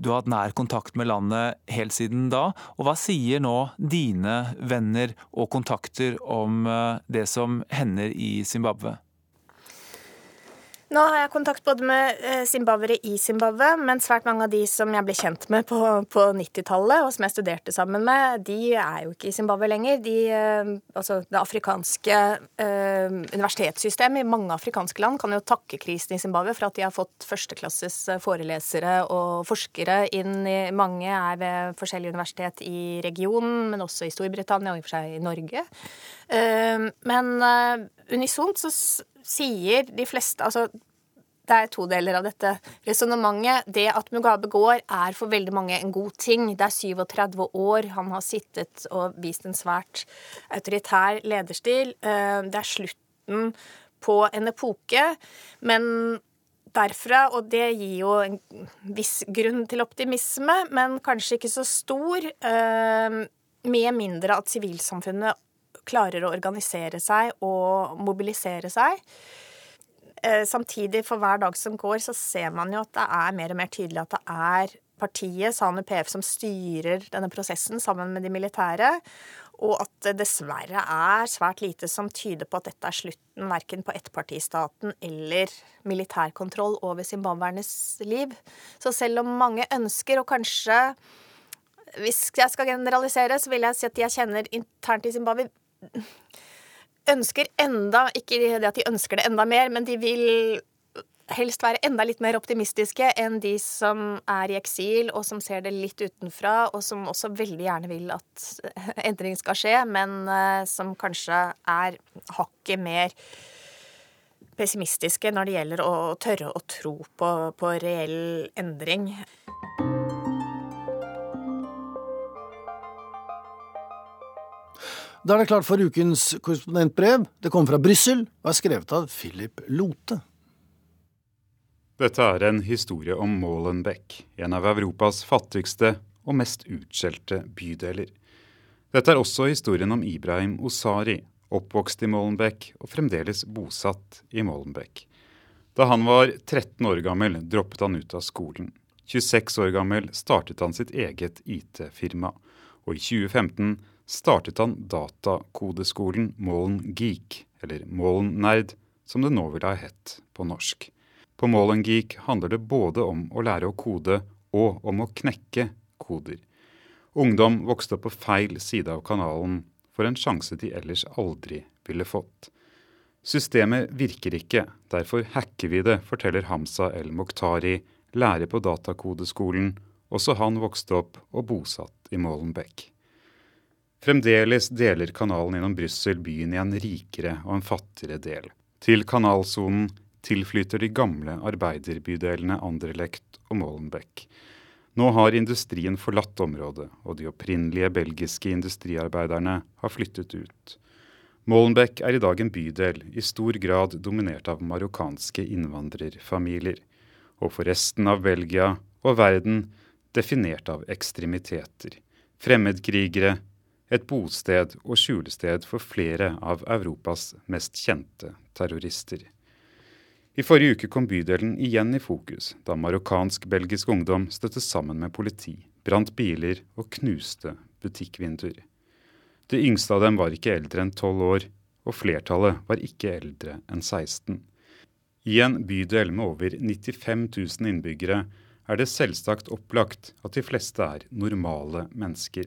Du har hatt nær kontakt med landet helt siden da. Og hva sier nå dine venner og kontakter om eh, det som hender i Zimbabwe? Nå har jeg kontakt både med eh, zimbabwere i Zimbabwe, men svært mange av de som jeg ble kjent med på, på 90-tallet, og som jeg studerte sammen med, de er jo ikke i Zimbabwe lenger. De, eh, altså det afrikanske eh, universitetssystemet i mange afrikanske land kan jo takke krisen i Zimbabwe for at de har fått førsteklasses eh, forelesere og forskere inn i Mange er ved forskjellige universitet i regionen, men også i Storbritannia og i og for seg i Norge. Eh, men eh, unisont så sier de fleste Altså, det er to deler av dette resonnementet. Det at Mugabe går, er for veldig mange en god ting. Det er 37 år han har sittet og vist en svært autoritær lederstil. Eh, det er slutten på en epoke. Men derfra, og det gir jo en viss grunn til optimisme, men kanskje ikke så stor, eh, med mindre at sivilsamfunnet klarer å organisere seg og mobilisere seg. Eh, samtidig, for hver dag som går, så ser man jo at det er mer og mer tydelig at det er partiet, SANU PF, som styrer denne prosessen sammen med de militære. Og at det dessverre er svært lite som tyder på at dette er slutten verken på ettpartistaten eller militærkontroll over zimbabwernes liv. Så selv om mange ønsker, og kanskje Hvis jeg skal generalisere, så vil jeg si at de jeg kjenner internt i Zimbabwe, ønsker enda Ikke det at de ønsker det enda mer, men de vil helst være enda litt mer optimistiske enn de som er i eksil, og som ser det litt utenfra, og som også veldig gjerne vil at [LAUGHS] endring skal skje, men uh, som kanskje er hakket mer pessimistiske når det gjelder å tørre å tro på, på reell endring. Da er det klart for ukens korrespondentbrev. Det kommer fra Brussel og er skrevet av Philip Lote. Dette er en historie om Molenbeek, en av Europas fattigste og mest utskjelte bydeler. Dette er også historien om Ibrahim Osari, oppvokst i Molenbeek og fremdeles bosatt i Molenbeek. Da han var 13 år gammel, droppet han ut av skolen. 26 år gammel startet han sitt eget IT-firma, og i 2015 startet han datakodeskolen Målen Geek, eller Målen Nerd, som det nå ville ha hett på norsk. På Målen Geek handler det både om å lære å kode og om å knekke koder. Ungdom vokste opp på feil side av kanalen for en sjanse de ellers aldri ville fått. Systemet virker ikke, derfor hacker vi det, forteller Hamza El Mokhtari, lærer på datakodeskolen. Også han vokste opp og bosatt i Molenbeek. Fremdeles deler kanalen gjennom Brussel byen i en rikere og en fattigere del. Til kanalsonen tilflyter de gamle arbeiderbydelene Anderlecht og Molenbeek. Nå har industrien forlatt området, og de opprinnelige belgiske industriarbeiderne har flyttet ut. Molenbeek er i dag en bydel i stor grad dominert av marokkanske innvandrerfamilier, og for resten av Belgia og verden definert av ekstremiteter. Fremmedkrigere, et bosted og skjulested for flere av Europas mest kjente terrorister. I forrige uke kom bydelen igjen i fokus da marokkansk-belgisk ungdom støtte sammen med politi, brant biler og knuste butikkvinduer. De yngste av dem var ikke eldre enn tolv år, og flertallet var ikke eldre enn 16. I en bydel med over 95 000 innbyggere er det selvsagt opplagt at de fleste er normale mennesker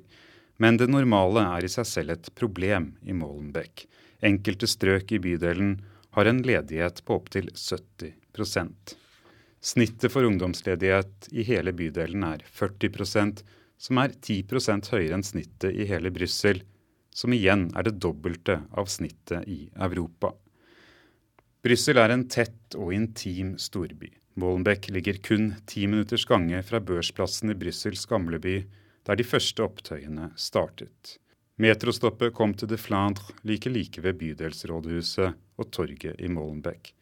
men det normale er i seg selv et problem i Molenbeek. Enkelte strøk i bydelen har en ledighet på opptil 70% Snittet for ungdomsledighet i hele bydelen er 40% som er 10% høyere enn snittet i hele Brussel, som igjen er det dobbelte av snittet i Europa. Brussel er en tett og intim storby. Molenbeek ligger kun ti minutters gange fra børsplassen i Brussels gamleby, der de første opptøyene startet. Metrostoppet kom til de Flandre like like ved bydelsrådhuset og torget i Molenbeek.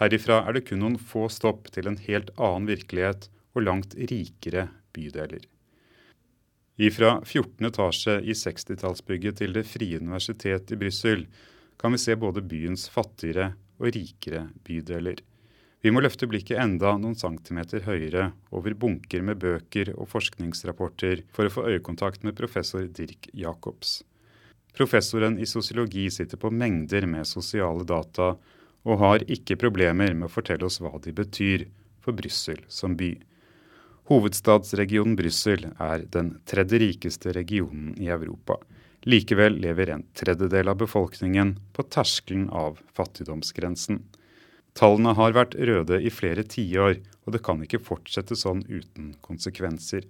Herifra er det kun noen få stopp til en helt annen virkelighet og langt rikere bydeler. Ifra 14. etasje i 60-tallsbygget til Det frie universitet i Brussel kan vi se både byens fattigere og rikere bydeler. Vi må løfte blikket enda noen centimeter høyere over bunker med bøker og forskningsrapporter for å få øyekontakt med professor Dirk Jacobs. Professoren i sosiologi sitter på mengder med sosiale data og har ikke problemer med å fortelle oss hva de betyr for Brussel som by. Hovedstadsregionen Brussel er den tredje rikeste regionen i Europa. Likevel lever en tredjedel av befolkningen på terskelen av fattigdomsgrensen. Tallene har vært røde i flere tiår, og det kan ikke fortsette sånn uten konsekvenser.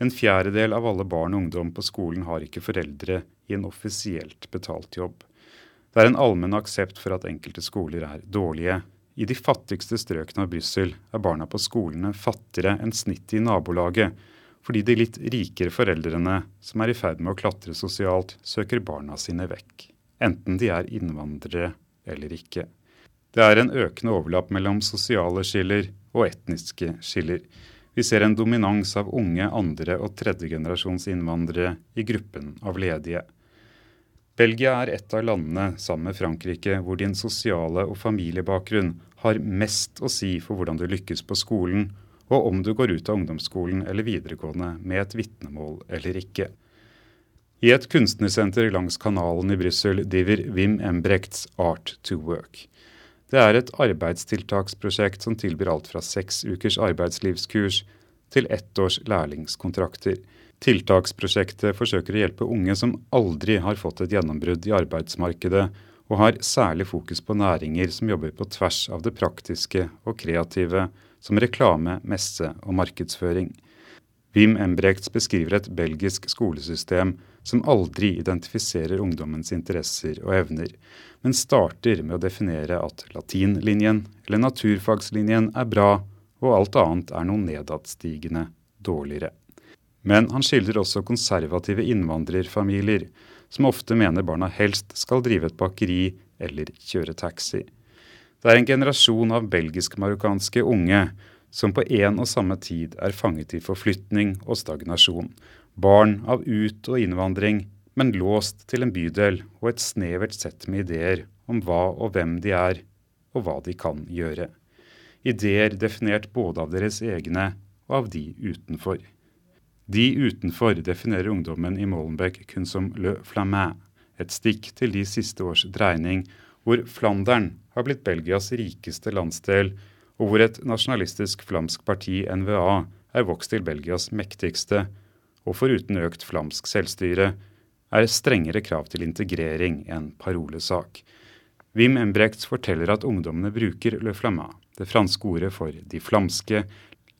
En fjerdedel av alle barn og ungdom på skolen har ikke foreldre i en offisielt betalt jobb. Det er en allmenn aksept for at enkelte skoler er dårlige. I de fattigste strøkene av Brussel er barna på skolene fattigere enn snittet i nabolaget, fordi de litt rikere foreldrene, som er i ferd med å klatre sosialt, søker barna sine vekk. Enten de er innvandrere eller ikke. Det er en økende overlapp mellom sosiale skiller og etniske skiller. Vi ser en dominans av unge andre- og tredjegenerasjons innvandrere i gruppen av ledige. Belgia er et av landene, sammen med Frankrike, hvor din sosiale og familiebakgrunn har mest å si for hvordan du lykkes på skolen, og om du går ut av ungdomsskolen eller videregående med et vitnemål eller ikke. I et kunstnersenter langs kanalen i Brussel driver Wim Embrechts Art to Work. Det er et arbeidstiltaksprosjekt som tilbyr alt fra seks ukers arbeidslivskurs til ett års lærlingskontrakter. Tiltaksprosjektet forsøker å hjelpe unge som aldri har fått et gjennombrudd i arbeidsmarkedet, og har særlig fokus på næringer som jobber på tvers av det praktiske og kreative, som reklame, messe og markedsføring. Wim Embrechts beskriver et belgisk skolesystem som aldri identifiserer ungdommens interesser og evner, men starter med å definere at latinlinjen eller naturfagslinjen er bra, og alt annet er noe nedadstigende dårligere. Men han skildrer også konservative innvandrerfamilier, som ofte mener barna helst skal drive et bakeri eller kjøre taxi. Det er en generasjon av belgisk-marokkanske unge som på en og samme tid er fanget i forflytning og stagnasjon. Barn av ut- og innvandring, men låst til en bydel og et snevert sett med ideer om hva og hvem de er, og hva de kan gjøre. Ideer definert både av deres egne og av de utenfor. De utenfor definerer ungdommen i Molenbeek kun som le flamin, et stikk til de siste års dreining hvor Flandern har blitt Belgias rikeste landsdel, og hvor et nasjonalistisk flamsk parti, NVA, er vokst til Belgias mektigste, og foruten økt flamsk selvstyre, er strengere krav til integrering en parolesak. Wim Embrechts forteller at ungdommene bruker le flamma, det franske ordet for de flamske,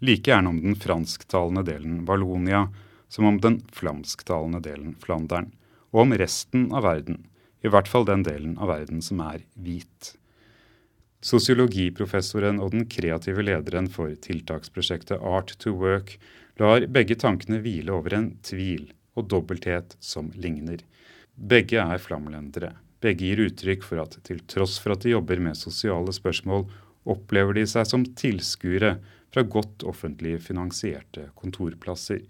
like gjerne om den fransktalende delen Vallonia som om den flamsktalende delen Flandern, og om resten av verden, i hvert fall den delen av verden som er hvit. Sosiologiprofessoren og den kreative lederen for tiltaksprosjektet Art to Work lar begge tankene hvile over en tvil og dobbelthet som ligner. Begge er flamlendere. Begge gir uttrykk for at til tross for at de jobber med sosiale spørsmål, opplever de seg som tilskuere fra godt offentlig finansierte kontorplasser.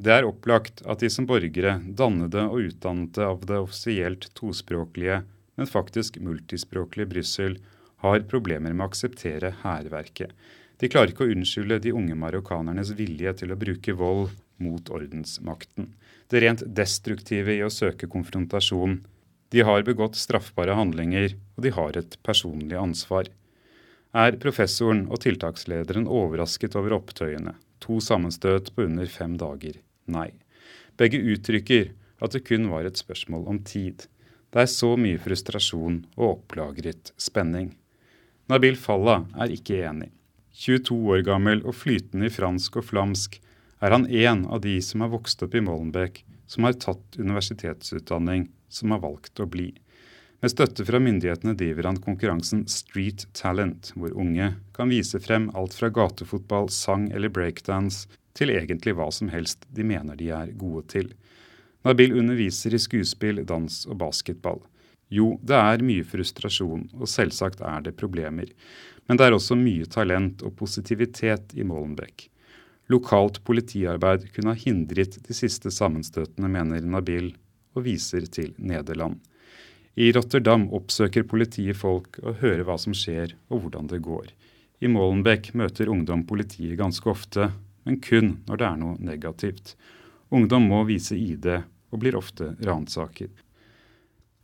Det er opplagt at de som borgere, dannede og utdannede av det offisielt tospråklige, men faktisk multispråklige Brussel, har problemer med å akseptere hærverket. De klarer ikke å unnskylde de unge marokkanernes vilje til å bruke vold mot ordensmakten. Det rent destruktive i å søke konfrontasjon. De har begått straffbare handlinger, og de har et personlig ansvar. Er professoren og tiltakslederen overrasket over opptøyene? To sammenstøt på under fem dager? Nei. Begge uttrykker at det kun var et spørsmål om tid. Det er så mye frustrasjon og opplagret spenning. Nabil Falla er ikke enig. 22 år gammel og flytende i fransk og flamsk er han en av de som har vokst opp i Molenbeek, som har tatt universitetsutdanning, som har valgt å bli. Med støtte fra myndighetene driver han konkurransen Street Talent, hvor unge kan vise frem alt fra gatefotball, sang eller breakdance til egentlig hva som helst de mener de er gode til. Nabil underviser i skuespill, dans og basketball. Jo, det er mye frustrasjon, og selvsagt er det problemer. Men det er også mye talent og positivitet i Molenbeek. Lokalt politiarbeid kunne ha hindret de siste sammenstøtene, mener Nabil, og viser til Nederland. I Rotterdam oppsøker politiet folk og hører hva som skjer og hvordan det går. I Molenbeek møter ungdom politiet ganske ofte, men kun når det er noe negativt. Ungdom må vise ID og blir ofte ransaket.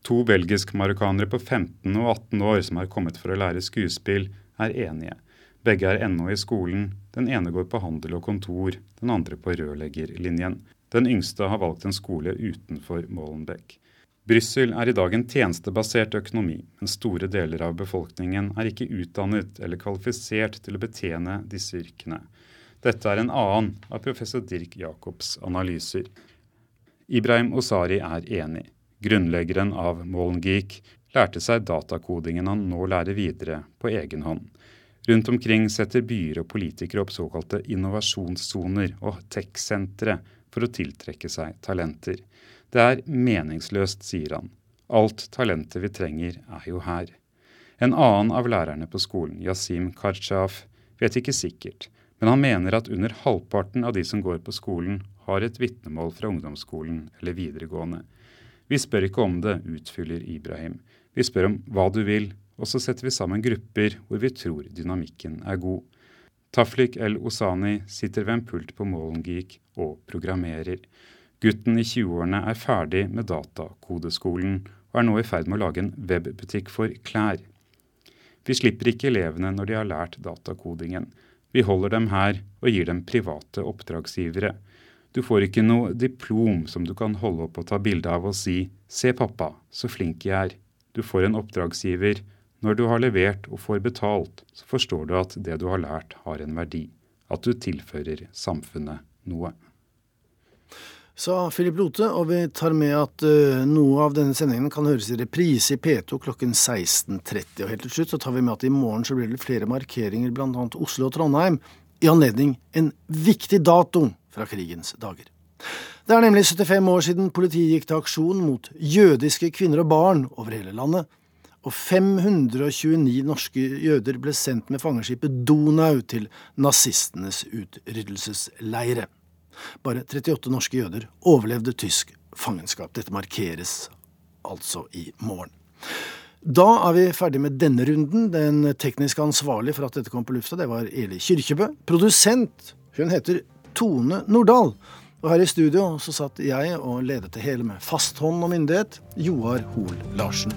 To belgisk-marokkanere på 15 og 18 år som har kommet for å lære skuespill, er enige. Begge er ennå i skolen. Den ene går på handel og kontor, den andre på rørleggerlinjen. Den yngste har valgt en skole utenfor Molenbeek. Brussel er i dag en tjenestebasert økonomi, men store deler av befolkningen er ikke utdannet eller kvalifisert til å betjene disse yrkene. Dette er en annen av professor Dirk Jacobs analyser. Ibrahim Osari er enig. Grunnleggeren av Molengeek lærte seg datakodingen han nå lærer videre på egen hånd. Rundt omkring setter byer og politikere opp såkalte innovasjonssoner og tech-sentre for å tiltrekke seg talenter. Det er meningsløst, sier han. Alt talentet vi trenger, er jo her. En annen av lærerne på skolen, Yasim Karchaf, vet ikke sikkert, men han mener at under halvparten av de som går på skolen, har et vitnemål fra ungdomsskolen eller videregående. Vi spør ikke om det, utfyller Ibrahim. Vi spør om hva du vil, og så setter vi sammen grupper hvor vi tror dynamikken er god. Taflik El Osani sitter ved en pult på Molengeek og programmerer. Gutten i 20-årene er ferdig med datakodeskolen og er nå i ferd med å lage en webbutikk for klær. Vi slipper ikke elevene når de har lært datakodingen. Vi holder dem her og gir dem private oppdragsgivere. Du får ikke noe diplom som du kan holde opp og ta bilde av og si 'Se, pappa, så flink jeg er'. Du får en oppdragsgiver. Når du har levert og får betalt, så forstår du at det du har lært, har en verdi. At du tilfører samfunnet noe. Sa Philip Lote, og vi tar med at uh, noe av denne sendingen kan høres i reprise i P2 klokken 16.30. Og helt til slutt så tar vi med at i morgen så blir det flere markeringer, bl.a. Oslo og Trondheim, i anledning en viktig dato fra krigens dager. Det er nemlig 75 år siden politiet gikk til aksjon mot jødiske kvinner og barn over hele landet, og 529 norske jøder ble sendt med fangeskipet Donau til nazistenes utryddelsesleire. Bare 38 norske jøder overlevde tysk fangenskap. Dette markeres altså i morgen. Da er vi ferdig med denne runden. Den tekniske ansvarlig for at dette kom på lufta, det var Eli Kyrkjebø. Produsent, hun heter Tone Nordahl. Og her i studio så satt jeg og ledet det hele med fast hånd og myndighet, Joar Hoel Larsen.